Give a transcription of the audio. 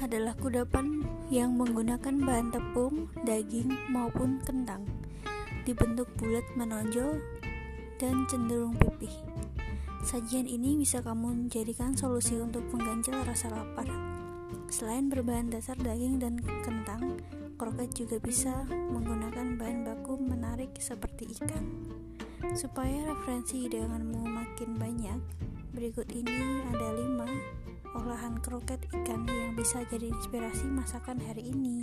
adalah kudapan yang menggunakan bahan tepung, daging, maupun kentang. Dibentuk bulat menonjol dan cenderung pipih. Sajian ini bisa kamu jadikan solusi untuk mengganjal rasa lapar. Selain berbahan dasar daging dan kentang, kroket juga bisa menggunakan bahan baku menarik seperti ikan. Supaya referensi hidanganmu makin banyak, berikut ini ada 5 olahan kroket ikan yang bisa jadi inspirasi masakan hari ini.